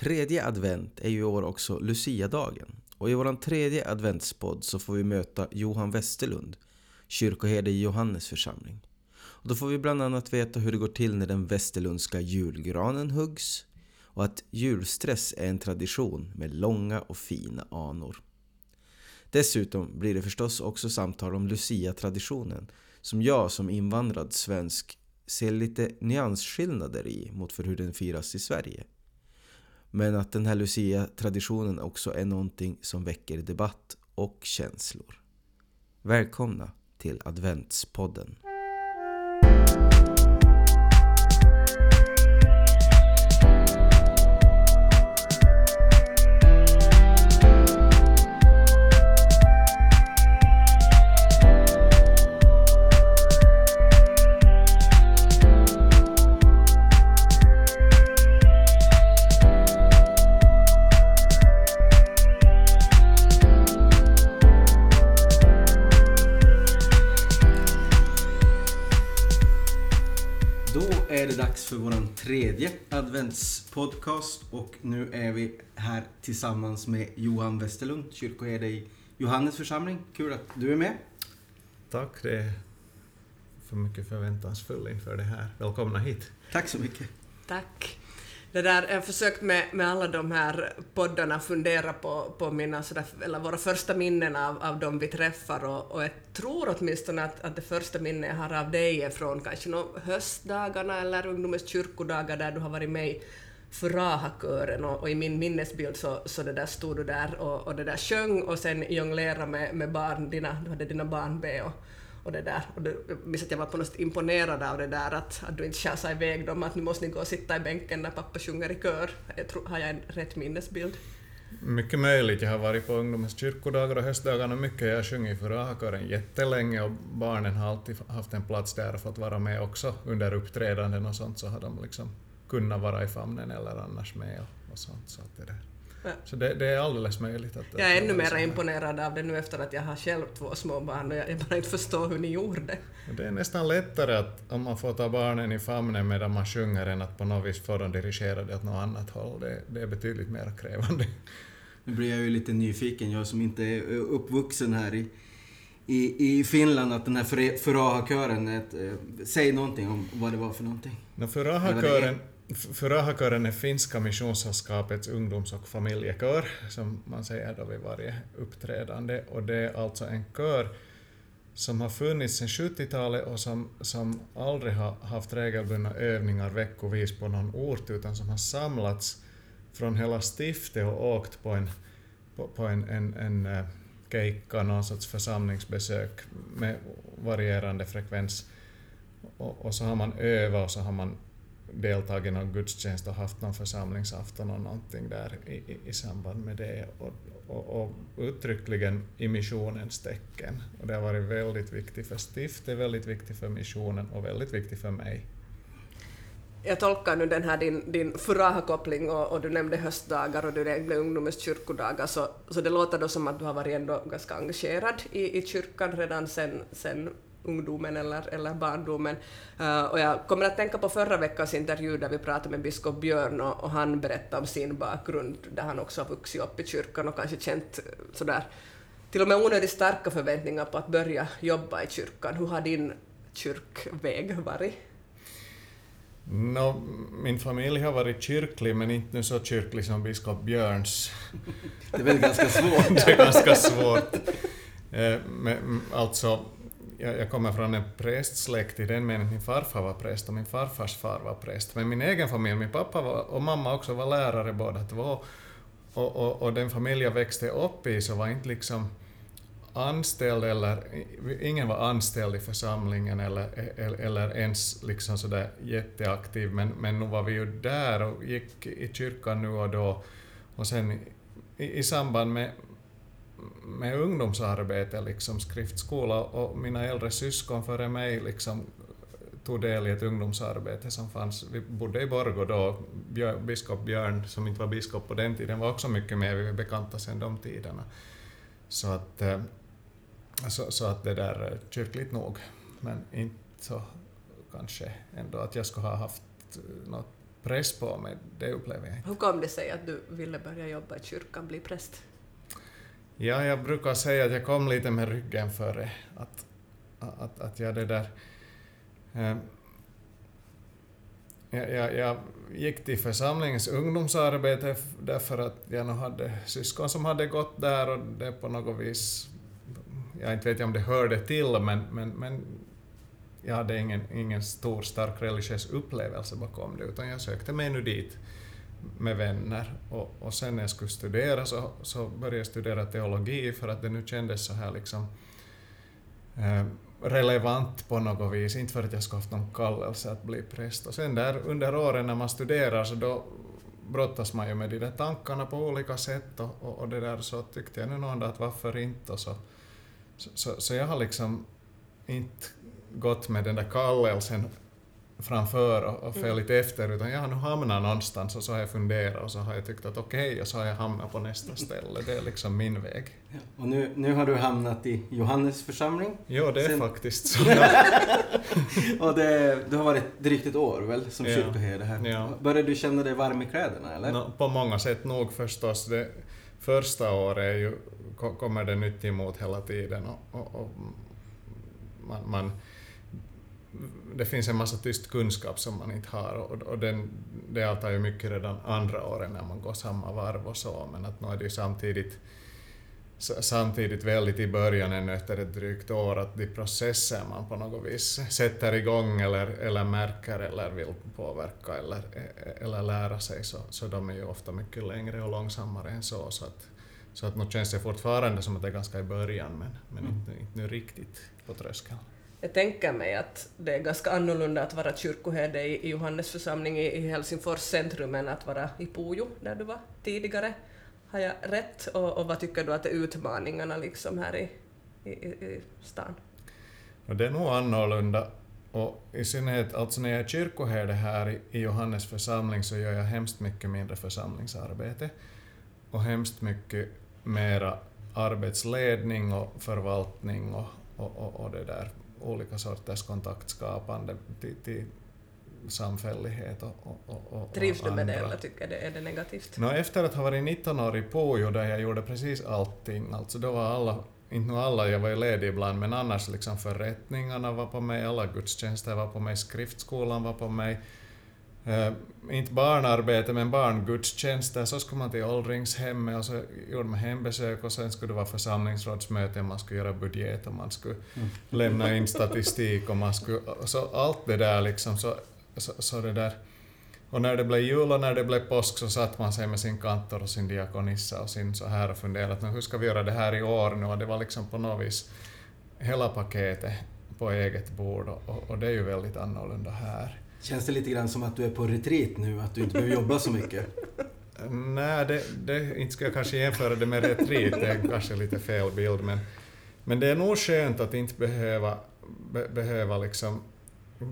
Tredje advent är ju i år också Lucia-dagen. Och i vår tredje adventspodd så får vi möta Johan Westerlund, kyrkoherde i Johannes församling. Och då får vi bland annat veta hur det går till när den västerlundska julgranen huggs och att julstress är en tradition med långa och fina anor. Dessutom blir det förstås också samtal om Lucia-traditionen som jag som invandrad svensk ser lite nyansskillnader i mot för hur den firas i Sverige. Men att den här Lucia-traditionen också är någonting som väcker debatt och känslor. Välkomna till Adventspodden. Tredje adventspodcast och nu är vi här tillsammans med Johan Westerlund, kyrkoherde i Johannes församling. Kul att du är med. Tack, det är för mycket förväntansfull inför det här. Välkomna hit. Tack så mycket. Tack. Det där, jag har försökt med, med alla de här poddarna fundera på, på mina, sådär, eller våra första minnen av, av de vi träffar och, och jag tror åtminstone att, att det första minne jag har av dig är från kanske no, höstdagarna eller ungdomens kyrkodagar där du har varit med i Furaha-kören och, och i min minnesbild så, så det där stod du där och, och det där sjöng och sen jonglera med, med barn, dina, du hade dina barn med och, och det där. Och det, jag minns att jag var på något sätt imponerad av det där att, att du inte tjasade iväg dem, att nu måste ni gå och sitta i bänken när pappa sjunger i kör. Jag tror, har jag en rätt minnesbild? Mycket möjligt. Jag har varit på ungdomens kyrkodagar och höstdagarna mycket. Jag har sjungit för Rahakören jättelänge och barnen har alltid haft en plats där och fått vara med också under uppträdanden och sånt så har de liksom kunnat vara i famnen eller annars med och, och sånt. Så, att det, där. Så det, det är alldeles möjligt att... Jag är ännu mer imponerad av det nu efter att jag har själv två små barn och jag, jag bara inte förstår hur ni gjorde det. Det är nästan lättare att om man får ta barnen i famnen medan man sjunger än att på något vis få dem dirigerade åt något annat håll. Det, det är betydligt mer krävande. Nu blir jag ju lite nyfiken, jag som inte är uppvuxen här i, i, i Finland, att den här Furaha-kören, eh, säg någonting om vad det var för någonting. No, för Furahakören är Finska Missionssällskapets ungdoms och familjekör, som man säger då vid varje uppträdande. Och det är alltså en kör som har funnits sedan 70-talet och som, som aldrig har haft regelbundna övningar veckovis på någon ort, utan som har samlats från hela stiftet och åkt på en, på, på en, en, en eh, keikka, någon sorts församlingsbesök med varierande frekvens. Och, och så har man övat och så har man deltagit i någon gudstjänst och haft någon församlingsafton och någonting där i, i, i samband med det och, och, och uttryckligen i missionens tecken. Och det har varit väldigt viktigt för stiftet, väldigt viktigt för missionen och väldigt viktigt för mig. Jag tolkar nu den här din, din Furaha-koppling och, och du nämnde höstdagar och du nämnde ungdomens kyrkodagar så, så det låter då som att du har varit ändå ganska engagerad i, i kyrkan redan sen, sen ungdomen eller, eller barndomen. Uh, och jag kommer att tänka på förra veckans intervju där vi pratade med biskop Björn och, och han berättade om sin bakgrund där han också har vuxit upp i kyrkan och kanske känt eh, sådär till och med onödigt starka förväntningar på att börja jobba i kyrkan. Hur har din kyrkväg varit? Nå, min familj har varit kyrklig, men inte nu så kyrklig som biskop Björns. Det är väl ganska svårt. Det är ganska svårt. Eh, men, alltså, jag, jag kommer från en prästsläkt i den meningen att min farfar var präst och min farfars far var präst. Men min egen familj, min pappa var, och mamma också var lärare båda två. Och, och, och den familj jag växte upp i så var inte liksom anställd eller ingen var anställd i församlingen eller, eller, eller ens liksom sådär jätteaktiv men, men nu var vi ju där och gick i kyrkan nu och då och sen i, i samband med, med ungdomsarbete, liksom skriftskola och mina äldre syskon före mig liksom tog del i ett ungdomsarbete som fanns. Vi bodde i Borgå då, Björ, biskop Björn, som inte var biskop på den tiden, var också mycket med, vi var bekanta sedan de tiderna. Så att, eh, så, så att det där kyrkligt nog, men inte så kanske ändå att jag skulle ha haft något press på mig, det upplever jag inte. Hur kom det sig att du ville börja jobba i kyrkan, bli präst? Ja, jag brukar säga att jag kom lite med ryggen före. Att, att, att jag det där... Eh, jag, jag, jag gick till församlingens ungdomsarbete därför att jag nog hade syskon som hade gått där och det på något vis... Jag inte vet om det hörde till, men, men, men jag hade ingen, ingen stor stark religiös upplevelse bakom det, utan jag sökte mig nu dit med vänner. Och, och sen när jag skulle studera så, så började jag studera teologi för att det nu kändes så här liksom eh, relevant på något vis, inte för att jag skulle haft någon kallelse att bli präst. Och sen där under åren när man studerar så då brottas man ju med de där tankarna på olika sätt och, och, och det där så tyckte jag nu någon dag att varför inte och så, så, så, så jag har liksom inte gått med den där kallelsen framför och, och följt mm. efter, utan jag har nu hamnat någonstans och så har jag funderat och så har jag tyckt att okej, okay, och så har jag hamnat på nästa ställe. Det är liksom min väg. Ja, och nu, nu har du hamnat i Johannes församling? Jo, det är Sen... faktiskt så. och det, du har varit drygt ett år väl, som ja. kyrkoherde här. Ja. Börjar du känna dig varm i kläderna, eller? No, på många sätt nog förstås. Det första året ju, kommer det nytt emot hela tiden och, och, och man, man det finns en massa tyst kunskap som man inte har och, och den, det avtar ju mycket redan andra året när man går samma varv och så, men att nu är det ju samtidigt samtidigt väldigt i början ännu efter ett drygt år att de processer man på något vis sätter igång eller, eller märker eller vill påverka eller, eller lära sig så, så de är ju ofta mycket längre och långsammare än så. Så att, så att nu känns det fortfarande som att det är ganska i början men, men mm. inte, inte nu riktigt på tröskeln. Jag tänker mig att det är ganska annorlunda att vara kyrkoherde i Johannes församling i Helsingfors centrum än att vara i Pujo, där du var tidigare. Har jag rätt? Och, och vad tycker du att är utmaningarna liksom här i, i, i stan? Det är nog annorlunda. Och i synnerhet alltså när jag är kyrkoherde här i Johannes församling så gör jag hemskt mycket mindre församlingsarbete och hemskt mycket mera arbetsledning och förvaltning och, och, och, och det där olika sorters kontaktskapande till, till samfällighet och, och, och Trivs du med det eller tycker du är det negativt? No, efter att ha varit 19 år i Pujo där jag gjorde precis allting, alltså då var alla, inte nu alla, jag var ju ledig ibland, men annars liksom förrättningarna var på mig, alla gudstjänster var på mig, skriftskolan var på mig, Uh, inte barnarbete, men barngudstjänster, så skulle man till åldringshemmet och så gjorde man hembesök och sen skulle det vara församlingsrådsmöte, man skulle göra budget och man skulle mm. lämna in statistik och man skulle... Så allt det där liksom, så, så, så, det där... Och när det blev jul och när det blev påsk så satt man sig med sin kantor och sin diakonissa och sin så här och funderade att hur ska vi göra det här i år nu? Och det var liksom på något vis hela paketet på eget bord och, och, och det är ju väldigt annorlunda här. Känns det lite grann som att du är på retreat nu, att du inte behöver jobba så mycket? Nej, det, det, inte ska jag kanske jämföra det med retreat, det är kanske lite fel bild, men, men det är nog skönt att inte behöva, be, behöva liksom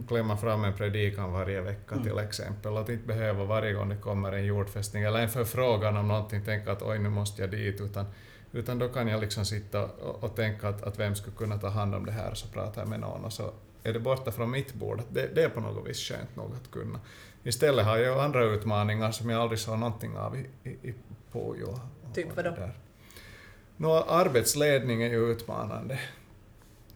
klämma fram en predikan varje vecka mm. till exempel, att inte behöva varje gång det kommer en jordfästning eller en förfrågan om någonting tänka att oj nu måste jag dit, utan, utan då kan jag liksom sitta och, och tänka att, att vem skulle kunna ta hand om det här, så pratar jag med någon och så är det borta från mitt bord. Det, det är på något vis skönt nog att kunna. Istället har jag andra utmaningar som jag aldrig såg någonting av i, i, i Pujo. Typ vadå? Nå, arbetsledning är ju utmanande.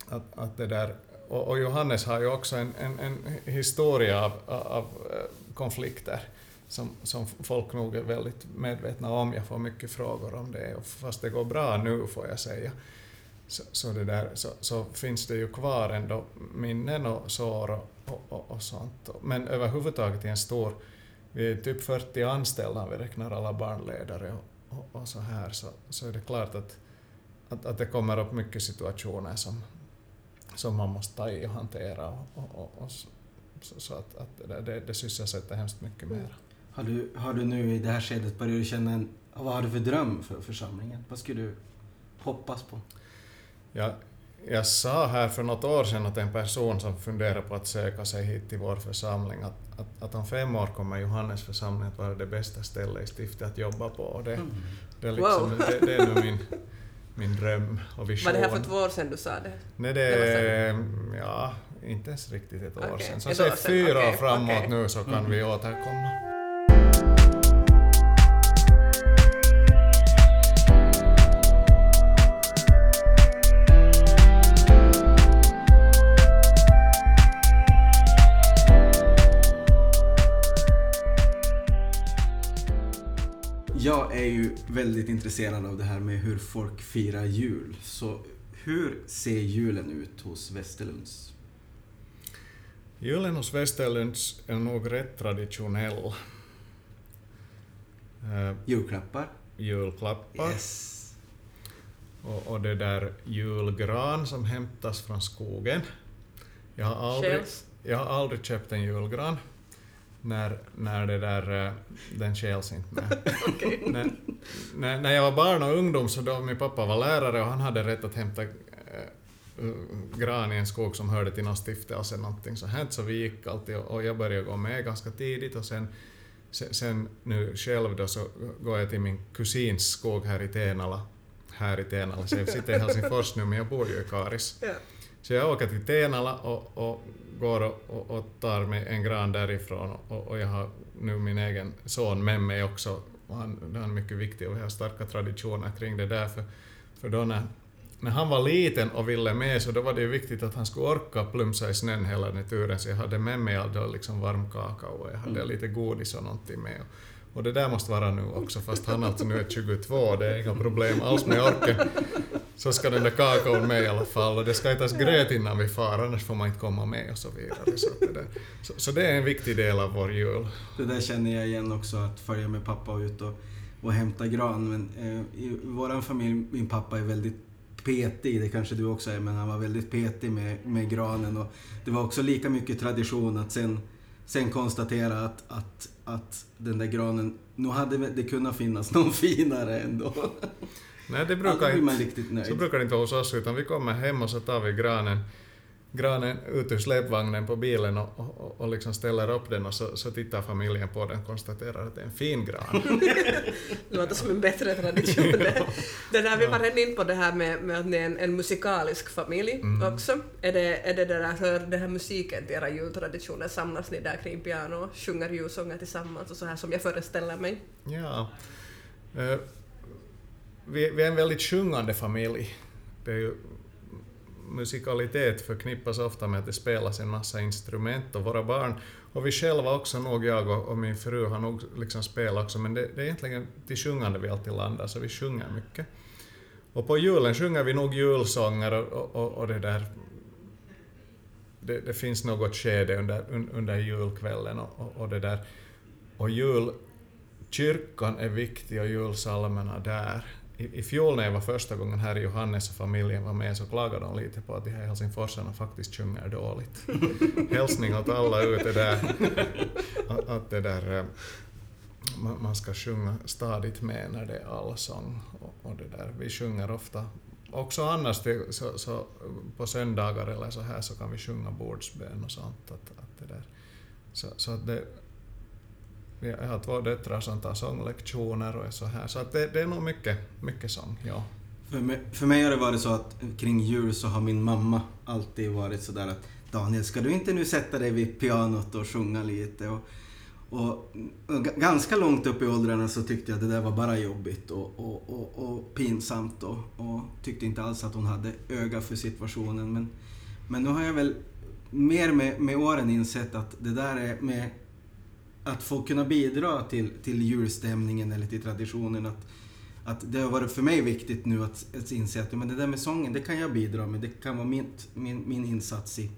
Att, att det där, och, och Johannes har ju också en, en, en historia av, av eh, konflikter som, som folk nog är väldigt medvetna om. Jag får mycket frågor om det, och fast det går bra nu får jag säga så, så, det där, så, så, finns det ju kvar ändå minnen och sår och, och, och sånt. Men överhuvudtaget i en stor, vi är typ 40 anställda om vi räknar alla barnledare och, och, och så här, så, så är det klart att, att, att det kommer upp mycket situationer som, som man måste ta i och hantera och, och, och så, så, att, att det, det, det sysselsätter hemskt mycket mer. Har du, har du nu i det här skedet börjat känna en, vad har du för dröm för församlingen? Vad skulle du hoppas på? Jag, jag sa här för något år sedan att en person som funderar på att söka sig hit till vår församling, att, att, att om fem år kommer Johannes församling att vara det bästa stället i stiftet att jobba på. Och det, mm. det, är liksom, wow. det, det, är nu min, min dröm och vision. Var det här för två år sedan du sa det? Nej, det, ja, inte ens riktigt ett år Okej, sedan. Så säg år fyra år okej, framåt okej. nu så kan vi återkomma. Är ju väldigt intresserad av det här med hur folk firar jul. Så hur ser julen ut hos Västerlunds? Julen hos Västerlunds är nog rätt traditionell. Eh, Julklappar? julklappar Yes. och, och det där julgran som hämtas från skogen. Jag har aldrig, jag har aldrig köpt en julgran när, när det där, eh, den skäls inte med. när, när, när jag var barn och ungdom så då min pappa var lärare och han hade rätt att hämta eh, gran i en skog som hörde till någon stiftelse eller någonting så här så vi gick alltid och, och jag började gå med ganska tidigt och sen sen, sen nu själv då så går jag till min kusins skog här i Tenala här i Tenala, så jag sitter i Helsingfors nu men jag bor ju i Karis. Ja. Så jag åker till Tenala och, och går och, och, och tar mig en gran därifrån och, och jag har nu min egen son med mig också. Och han, det är mycket viktigt och vi har starka traditioner kring det där. För, för då när, när han var liten och ville med så då var det ju viktigt att han skulle orka plumsa i snön hela den turen så jag hade med mig då liksom varm kakao och jag hade lite godis och någonting med. Och det där måste vara nu också, fast han alltså nu är 22, det är inga problem alls med orken. Så ska den där kakaon med i alla fall och det ska ätas gröt innan vi far, annars får man inte komma med och så vidare. Så, det, där. Så, så det är en viktig del av vår jul. Det där känner jag igen också, att följa med pappa ut och, och hämta gran. Men eh, i vår familj, min pappa är väldigt petig, det kanske du också är, men han var väldigt petig med, med granen. Och det var också lika mycket tradition att sen, sen konstatera att, att, att den där granen, nu hade det kunnat finnas någon finare ändå. Nej, det brukar man inte, riktigt så nöjd. brukar det inte vara hos oss, utan vi kommer hem och så tar vi granen, granen ut ur släpvagnen på bilen och, och, och liksom ställer upp den och så, så tittar familjen på den och konstaterar att det är en fin gran. Det låter som en bättre tradition. det. Det där, vi var redan in på det här med, med att ni är en, en musikalisk familj Mm. också. Är det, är det, det där, hör den här musiken till era jultraditioner? Samlas ni där kring piano och sjunger julsånger tillsammans och så här som jag föreställer mig? Ja. Eh, vi, vi är en väldigt sjungande familj. Det är ju, musikalitet förknippas ofta med att det spelas en massa instrument och våra barn och vi själva också nog, jag och, och min fru har nog liksom spelat också, men det, det är egentligen till sjungande vi alltid landar, så vi sjunger mycket. Och på julen sjunger vi nog julsånger och, och, och det där det, det finns något skede under, under julkvällen och, och, och det där. Och julkyrkan är viktig och julsalmerna där. I, I fjol när jag var första gången här i Johannes och familjen var med så klagade de lite på att de här helsingforsarna faktiskt sjunger dåligt. Hälsning åt alla ute där. Att, att det där eh, man, man ska sjunga stadigt med när det är allsång. Och, och det där. Vi sjunger ofta också annars så, så på söndagar eller så här så kan vi sjunga bordsbön och sånt. Att, att det där. Så, så att det, jag har två döttrar som tar sånglektioner och är så här. Så att det, det är nog mycket, mycket sång, ja. För mig, för mig har det varit så att kring jul så har min mamma alltid varit sådär att Daniel, ska du inte nu sätta dig vid pianot och sjunga lite? Och, och, och ganska långt upp i åldrarna så tyckte jag att det där var bara jobbigt och, och, och, och pinsamt och, och tyckte inte alls att hon hade öga för situationen. Men, men nu har jag väl mer med, med åren insett att det där är med att få kunna bidra till, till julstämningen eller till traditionen. Att, att det har varit för mig viktigt nu att, att inse att men det där med sången, det kan jag bidra med. Det kan vara min, min, min insats i,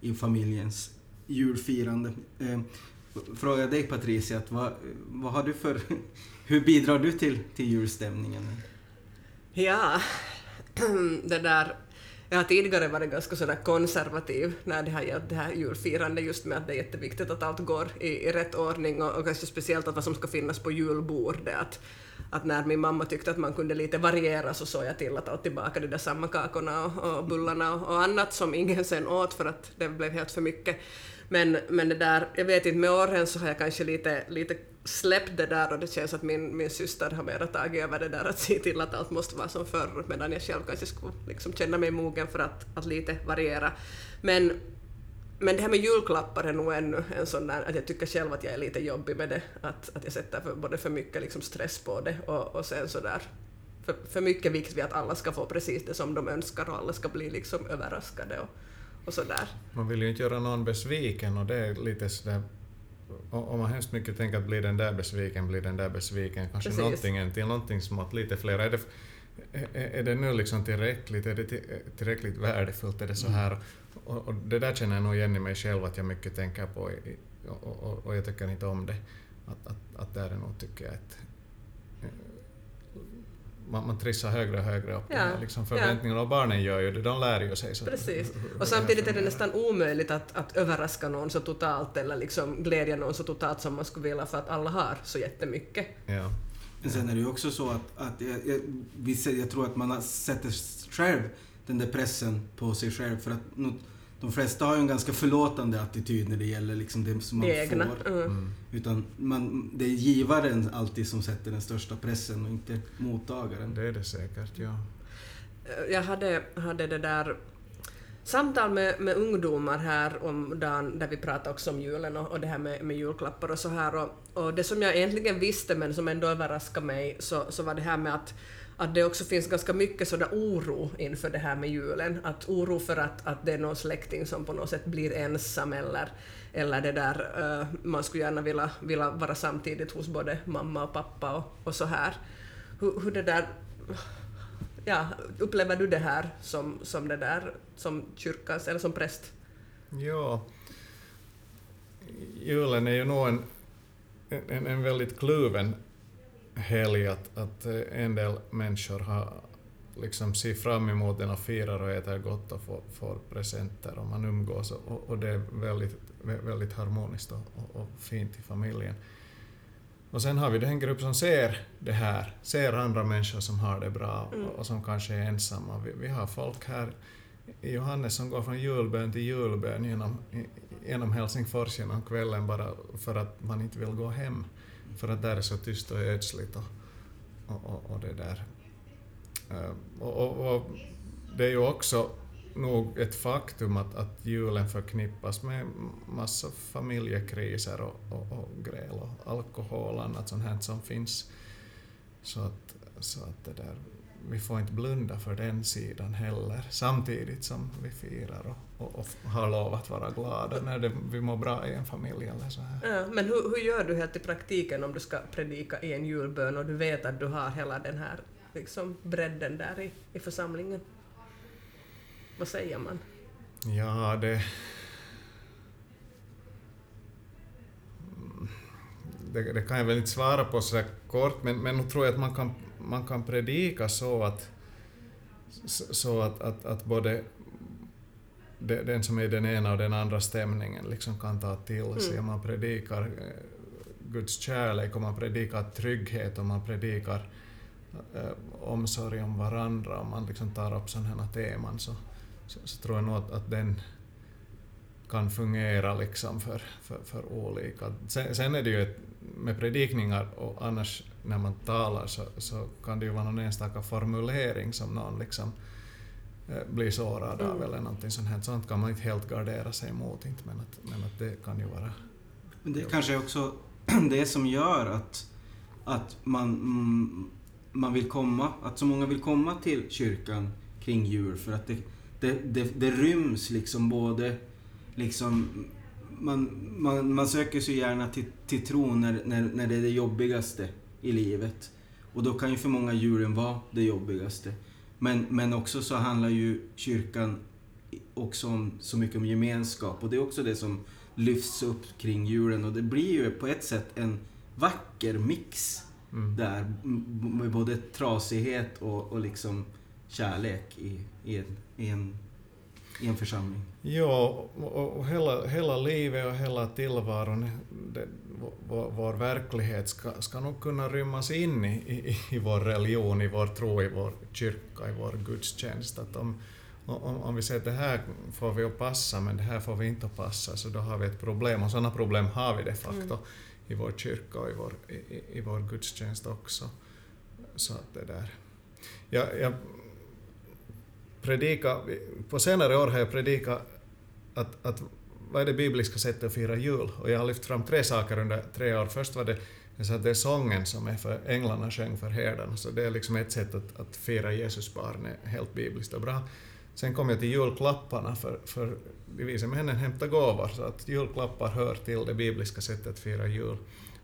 i familjens julfirande. Eh, fråga dig Patricia, att vad, vad har du för... Hur bidrar du till, till julstämningen? Ja, det där... Jag har tidigare varit ganska sådär konservativ när det har gällt det här julfirandet, just med att det är jätteviktigt att allt går i, i rätt ordning och, och kanske speciellt att vad som ska finnas på julbordet. Att, att när min mamma tyckte att man kunde lite variera så såg jag till att ta tillbaka de där samma kakorna och, och bullarna och, och annat som ingen sen åt för att det blev helt för mycket. Men, men det där, jag vet inte, med åren så har jag kanske lite, lite släppt det där och det känns att min, min syster har mera tagit över det där att se till att allt måste vara som förr medan jag själv kanske skulle liksom känna mig mogen för att, att lite variera. Men men det här med julklappar är nog ännu en sån där, att jag tycker själv att jag är lite jobbig med det, att, att jag sätter för, både för mycket liksom stress på det och, och sen sådär för, för mycket vikt vid att alla ska få precis det som de önskar och alla ska bli liksom överraskade och, och sådär. Man vill ju inte göra någon besviken och det är lite sådär om man hemskt mycket tänker att blir den där besviken, blir den där besviken, kanske Precis. någonting till någonting smått, lite fler. Är det, är, är det nu liksom tillräckligt, är det till- tillräckligt värdefullt, är det så här? Och, och det där känner jag nog igen i mig själv att jag mycket tänker på i, och, och, och jag tycker inte om det. Att, att, att där är nog, tycker jag, ett, man, man trissar högre och högre upp. Ja, liksom ja. förväntningarna och barnen gör ju det, de lär ju sig. Så Precis. Och samtidigt är det nästan omöjligt att, att överraska någon så totalt eller liksom glädja någon så totalt som man skulle vilja för att alla har så jättemycket. Ja. Men sen är det ju också så att, att jag, jag, vissa, jag tror att man har- sätter själv den där pressen på sig själv för att de flesta har ju en ganska förlåtande attityd när det gäller liksom det som man Det egna. får. Mm. Mm. Utan man, det är givaren alltid som sätter den största pressen och inte mottagaren. Det är det säkert, ja. Jag hade, hade det där samtal med, med ungdomar här om dagen där vi pratade också om julen och, och det här med, med julklappar och så här. Och, och det som jag egentligen visste men som ändå överraskade mig så, så var det här med att att det också finns ganska mycket sådär oro inför det här med julen. Att oro för att, att det är någon släkting som på något sätt blir ensam eller, eller det där, uh, man skulle gärna vilja, vilja vara samtidigt hos både mamma och pappa och, och så här. Hur, hur det där ja, upplever du det här som, som det där, som kyrkans, eller som präst? Ja. Julen är ju nog en, en, en väldigt kluven helg att, att eh, en del människor har liksom ser fram emot den och firar och äter gott och får, får presenter och man umgås och, och det är väldigt, vä- väldigt harmoniskt och, och, och fint i familjen. Och sen har vi den grupp som ser det här, ser andra människor som har det bra och, Mm. och som kanske är ensamma. Vi, vi har folk här i Johannes som går från julbön till julbön genom, genom Helsingfors genom kvällen bara för att man inte vill gå hem. För att där är så tyst och ödsligt och, och, och, och det där. Ehm, och, och, och det är ju också nog ett faktum att, att julen förknippas med massa familjekriser och, och, och gräl och alkohol och annat sånt här som finns. Så att, så att det där, vi får inte blunda för den sidan heller, samtidigt som vi firar och, och, och har lov att vara glada när det, vi mår bra i en familj eller så här. Ja, men hur, hur gör du helt i praktiken om du ska predika i en julbön och du vet att du har hela den här liksom, bredden där i, i församlingen? Vad säger man? Ja, det... Det, det kan jag väl inte svara på så kort, men, men nog tror jag att man kan, man kan predika så att, så att, att, att både de- den som är den ena och den andra stämningen liksom kan ta till sig. Mm. Man predikar eh, Guds kärlek och man predikar trygghet och man predikar eh, omsorg om varandra och man liksom tar upp sådana här teman så, så, så tror jag nog att, att den kan fungera liksom för, för, för olika. Sen, sen är det ju ett, med predikningar och annars när man talar så, så kan det ju vara någon enstaka formulering som någon liksom blir sårad av Mm. eller någonting sånt här. Sånt kan man inte helt gardera sig emot inte, men att, men att det kan ju vara... Men det kanske är också det som gör att, att man, mm, man vill komma, att så många vill komma till kyrkan kring jul för att det, det, det, det ryms liksom både liksom man, man, man söker sig gärna till, till tro när, när, när det är det jobbigaste i livet. Och då kan ju för många julen vara det jobbigaste. Men, men också så handlar ju kyrkan också om, så mycket om gemenskap och det är också det som lyfts upp kring julen och det blir ju på ett sätt en vacker mix Mm. där med både trasighet och, och liksom kärlek i, i, en, i, en, i en församling. Ja, och, och hela, hela livet och hela tillvaron, det, vår, vår verklighet ska, ska nog kunna rymmas in i, i, i vår religion, i vår tro, i vår kyrka, i vår gudstjänst. Att om, om, om vi säger att det här får vi att passa, men det här får vi inte att passa, så då har vi ett problem. Och sådana problem har vi de facto Mm. i vår kyrka och i vår, i, i- vår gudstjänst också. Så att det där... Jag, jag predika, på senare år har jag predikat att, att vad är det bibliska sättet att fira jul? Och jag har lyft fram tre saker under tre år. Först var det så att det är sången som är för änglarna sjöng för herdarna, så det är liksom ett sätt att, att fira Jesus barn är helt bibliskt och bra. Sen kom jag till julklapparna, för, för de vise männen hämtar gåvor, så att julklappar hör till det bibliska sättet att fira jul.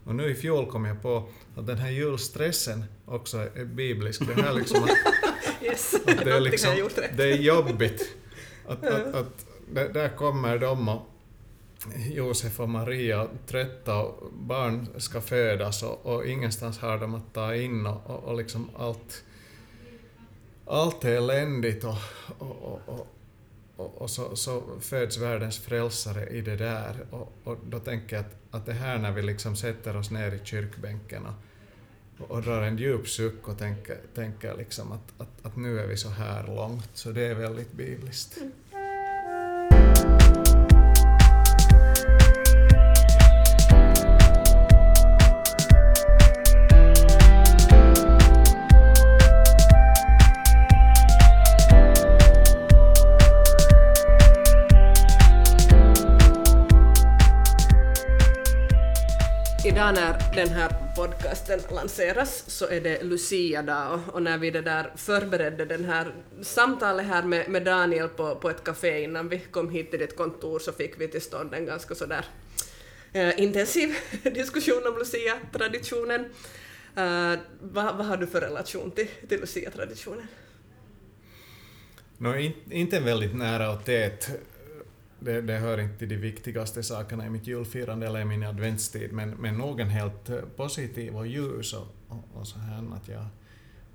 Och nu i fjol kom jag på att den här julstressen också är biblisk. Det, här liksom att, Yes, att det, är liksom, det är jobbigt. Att, att, att, där där kommer de och Josef och Maria trötta och barn ska födas och, och ingenstans har de att ta in och, och, och liksom allt, allt är eländigt och, och, och, och, och, så, så föds världens frälsare i det där och, och då tänker jag att, att det här när vi liksom sätter oss ner i kyrkbänken och, och drar en djup suck och tänker, tänker liksom att, att, att nu är vi så här långt, så det är väldigt bibliskt. Mm. Idag när den här podcasten lanseras så är det Lucia-dag och, och när vi det där förberedde den här samtalet här med, med Daniel på, på ett café innan vi kom hit till ditt kontor så fick vi till stånd en ganska sådär eh, intensiv diskussion om Lucia-traditionen. Eh, vad, vad har du för relation till, till Lucia-traditionen? Nå, in, inte väldigt nära och tät. Det, det hör inte till de viktigaste sakerna i mitt julfirande eller i min adventstid, men, men nog en helt eh, positiv och ljus och, och, och så här att jag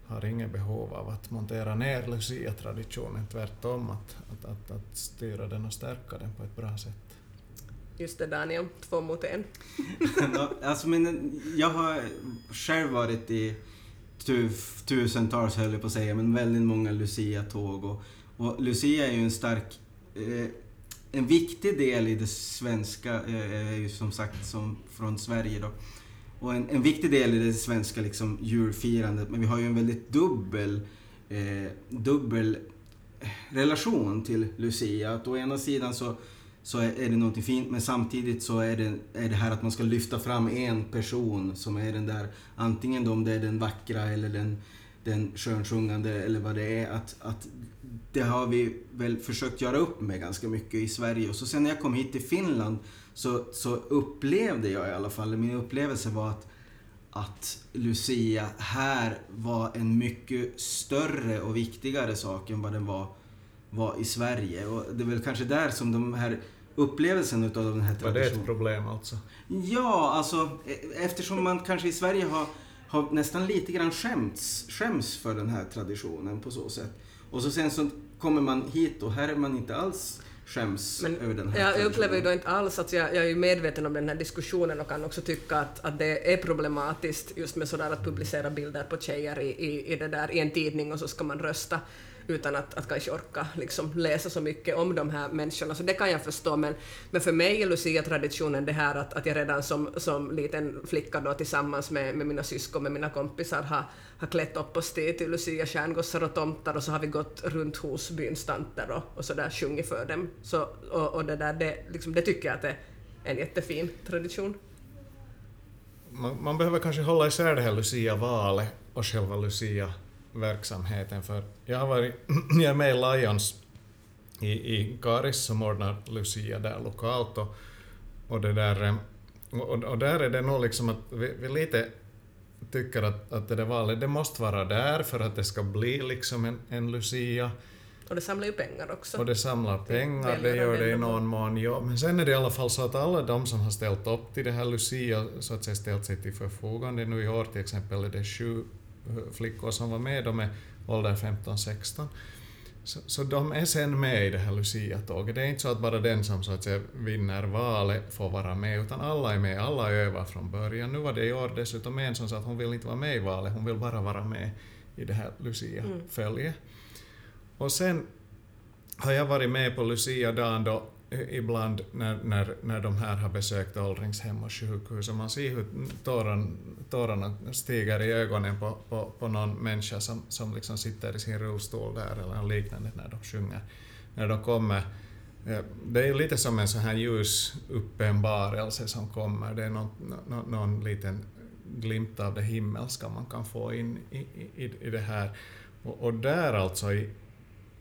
har inget behov av att montera ner Lucia-traditionen, tvärtom att, att, att, att styra den och stärka den på ett bra sätt. Just det Daniel, två mot en. Alltså, men jag har själv varit i tu, tusentals, höll jag på att säga, men väldigt många Lucia-tåg. Och, och Lucia är ju en stark... Eh, en viktig del i det svenska, eh, är ju som sagt som från Sverige då. Och en, en viktig del i det svenska liksom, julfirandet, men vi har ju en väldigt dubbel, eh, dubbel relation till Lucia. Att å ena sidan så så är är det någonting fint men samtidigt så är det, är det här att man ska lyfta fram en person som är den där, antingen då om det är den vackra eller den, den skönsjungande eller vad det är, att, att det har vi väl försökt göra upp med ganska mycket i Sverige. Och så sen när jag kom hit till Finland så, så upplevde jag i alla fall, min upplevelse var att, att Lucia här var en mycket större och viktigare sak än vad den var var i Sverige. Och det är väl kanske där som de här upplevelsen utav den här Var det ett traditionen... problem alltså? Ja, alltså e- eftersom man kanske i Sverige har, har nästan lite grann skämts, skäms för den här traditionen på så sätt. Och så sen så kommer man hit och här är man inte alls skäms Men över den här jag, upplever ju då inte alls att jag, jag är medveten om den här diskussionen och kan också tycka att, att det är problematiskt just med sådär att publicera bilder på tjejer i, i, i, det där, i en tidning och så ska man rösta utan att, att kanske orka liksom läsa så mycket om de här människorna, så det kan jag förstå. Men, men för mig är Lucia-traditionen det här att, att jag redan som, som liten flicka då tillsammans med, med mina syskon, med mina kompisar har, har klätt upp oss till, till Lucia, stjärngossar och tomtar och så har vi gått runt hos byns tanter och, och så där sjungit för dem. Så, och, och det, där, det, liksom, det tycker jag att det är en jättefin tradition. Man, man behöver kanske hålla isär det här Lucia-valet och själva lucia. Lucia-verksamheten, för jag har varit, jag är med i Lions i, i Karis som ordnar Lucia där lokalt och, och det där eh, och, och där är det nog liksom att vi, vi lite tycker att, att det där valet, det måste vara där för att det ska bli liksom en, en Lucia. Och det samlar ju pengar också. Och det samlar pengar, det välgöra gör det i någon mån, ja. Men sen är det i alla fall så att alla de som har ställt upp till det här Lucia, så att säga ställt sig till förfogande nu i år till exempel, är det sju flickor som var med, de är ålder 15-16. Så, så de är sen med i det här Lucia-tåget. Det är inte så att bara den som så att säga vinner valet får vara med, utan alla är med, alla övar från början. Nu var det i år dessutom en som sa att hon vill inte vara med i valet, hon vill bara vara med i det här Lucia-följet. Och sen har jag varit med på Lucia-dagen då ibland när, när, när de här har besökt åldringshem och sjukhus och man ser hur tåran, tårarna stiger i ögonen på, på, på någon människa som, som liksom sitter i sin rullstol där eller något liknande när de sjunger. När de kommer eh, det är lite som en sån här ljusuppenbarelse som kommer. Det är någon, någon, någon liten glimt av det himmelska man kan få in i, i, i det här. Och, och där alltså i,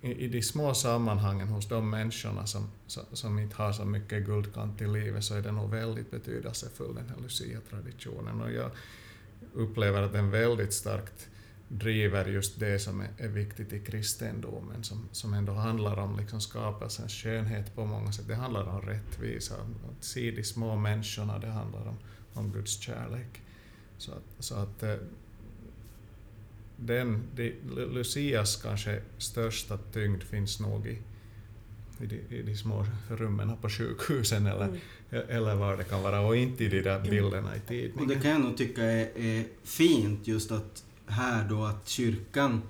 i, i de små sammanhangen hos de människorna som, som inte har så mycket guldkant i livet så är det nog väldigt betydelsefull den här Lucia-traditionen. Och jag upplever att den väldigt starkt driver just det som är, är viktigt i kristendomen, som, som ändå handlar om liksom skapelsens skönhet på många sätt. Det handlar om rättvisa, att se de små människorna, det handlar om, om Guds kärlek. Så att, så att eh, den, de, Lucias kanske största tyngd finns nog i, i, de, i de små rummen på sjukhusen eller, mm. eller var det kan vara och inte i de där bilderna i tidningen. Och det kan jag nog tycka är, är fint just att här då att kyrkan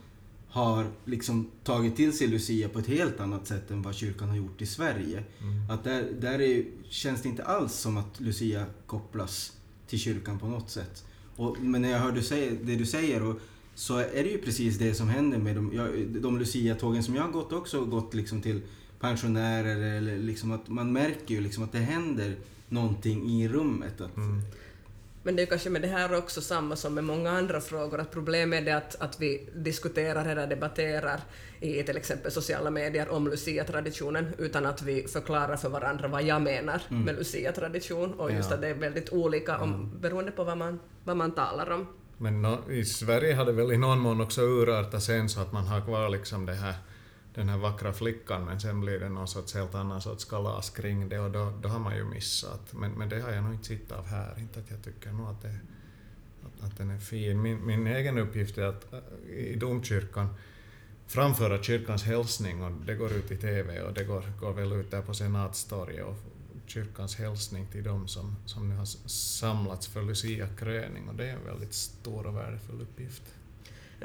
har liksom tagit till sig Lucia på ett helt annat sätt än vad kyrkan har gjort i Sverige. Mm. Att där, där är, känns det inte alls som att Lucia kopplas till kyrkan på något sätt. Och, men när jag hör du det du säger och, så är det ju precis det som händer med de, de Lucia-tågen som jag har gått också gått liksom till pensionärer eller liksom att man märker ju liksom att det händer någonting i rummet. Att, mm. Men det är kanske med det här också samma som med många andra frågor, att problemet är det att, att vi diskuterar eller debatterar i till exempel sociala medier om Lucia-traditionen utan att vi förklarar för varandra vad jag menar mm. med Lucia-tradition och just ja. att det är väldigt olika om, mm. beroende på vad man, vad man talar om. Men no, i Sverige har det väl i någon mån också urartat sen så att man har kvar liksom det här den här vackra flickan men sen blir det någon sorts helt annan sorts kalas kring det och då, då har man ju missat. Men, men det har jag nog inte sett av här, inte att jag tycker nog att, det, att, att den är fin. Min, min egen uppgift är att äh, i domkyrkan framföra kyrkans hälsning och det går ut i TV och det går, går väl ut där på Senatstorget och kyrkans hälsning till dem som, som nu har samlats för Lucia-kröning och det är en väldigt stor och värdefull uppgift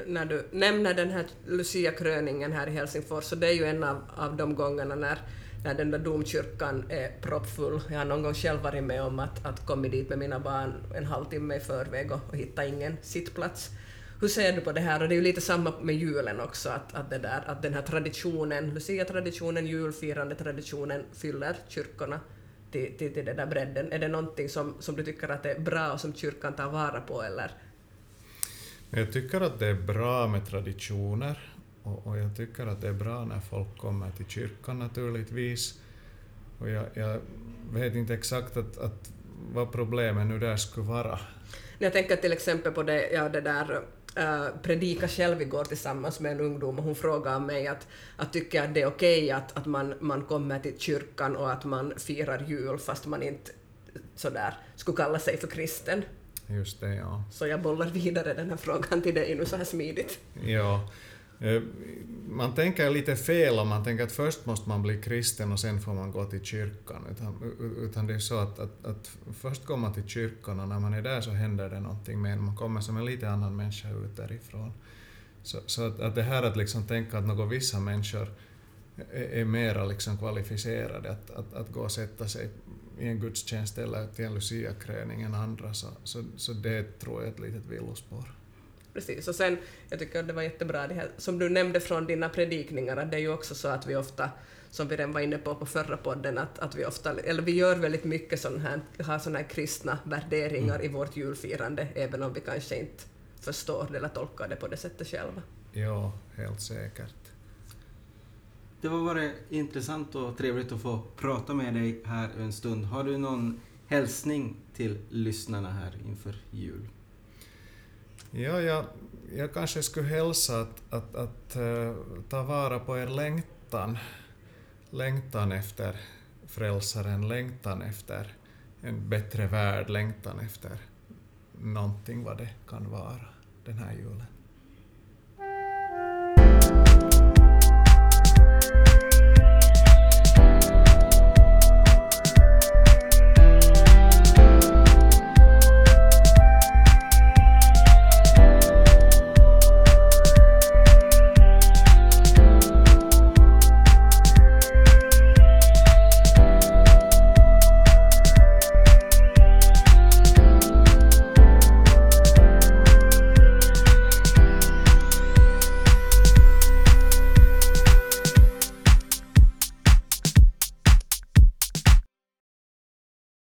när du nämner den här Lucia-kröningen här i Helsingfors, så det är ju en av, av de gångerna när, när den där domkyrkan är proppfull. Jag har någon gång själv varit med om att, att komma dit med mina barn en halvtimme i förväg och, och hitta ingen sittplats. Hur ser du på det här? Och det är ju lite samma med julen också, att, att, det där, att den här traditionen, Lucia-traditionen, julfirande-traditionen fyller kyrkorna till, till, till den där bredden. Är det någonting som, som du tycker att är bra och som kyrkan tar vara på, eller jag tycker att det är bra med traditioner och, och, jag tycker att det är bra när folk kommer till kyrkan naturligtvis. Och jag, jag vet inte exakt att, att vad problemet nu där skulle vara. Jag tänker till exempel på det, ja, det där Uh, predika själv igår tillsammans med en ungdom och hon frågade mig att, att tycker att det är okej okay att, att man, man kommer till kyrkan och att man firar jul fast man inte sådär skulle kalla sig för kristen. Just det, ja. Så jag bollar vidare den här frågan till dig nu så här smidigt. Ja. Man tänker lite fel om man tänker att först måste man bli kristen och sen får man gå till kyrkan. Utan, utan det är så att, att, att först går man till kyrkan och när man är där så händer det någonting med en. Man kommer som en lite annan människa ut därifrån. Så, så att, att det här att liksom tänka att något vissa människor är, är mera liksom kvalificerade att, att, att gå och sätta sig i en gudstjänst eller till en luciakröning än andra, så, så, så det tror jag är ett litet villospår. Precis, och sen, jag tycker att det var jättebra det här som du nämnde från dina predikningar, att det är ju också så att vi ofta, som vi redan var inne på på förra podden, att, att vi ofta, eller vi gör väldigt mycket sån här, har sådana här kristna värderingar mm. i vårt julfirande, även om vi kanske inte förstår det eller tolkar det på det sättet själva. Ja, helt säkert. Det var varit intressant och trevligt att få prata med dig här en stund. Har du någon hälsning till lyssnarna här inför jul? Ja, jag, jag kanske skulle hälsa att, att, att äh, ta vara på er längtan. Längtan efter frälsaren, längtan efter en bättre värld, längtan efter någonting vad det kan vara den här julen.